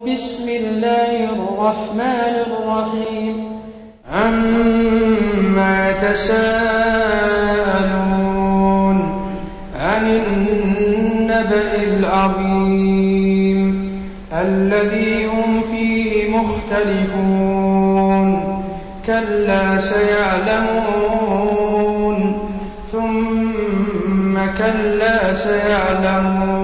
بسم الله الرحمن الرحيم. عما يتساءلون عن النبأ العظيم الذي هم فيه مختلفون. كلا سيعلمون. ثم كلا سيعلمون.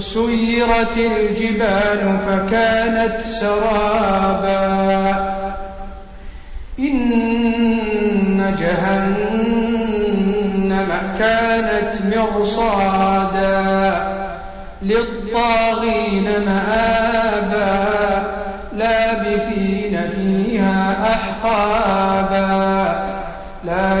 وسيرت الجبال فكانت سرابا. إن جهنم كانت مرصادا للطاغين مآبا. لابثين فيها أحقابا. لا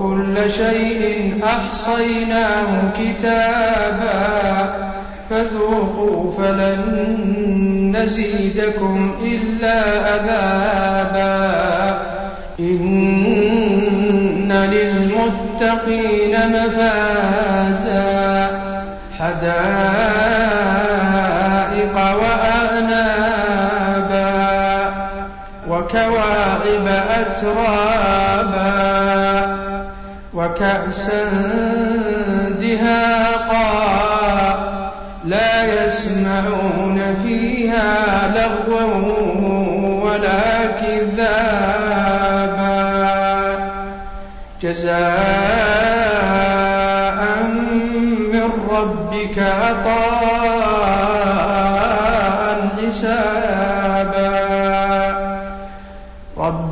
وكل شيء أحصيناه كتابا فذوقوا فلن نزيدكم إلا عذابا إن للمتقين مفازا حدائق وأعنابا وكواعب أترابا وكأسا دهاقا لا يسمعون فيها لغوا ولا كذابا جزاء من ربك عطاء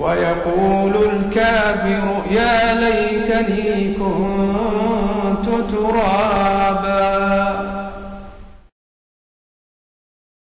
ويقول الكافر يا ليتني كنت ترابا.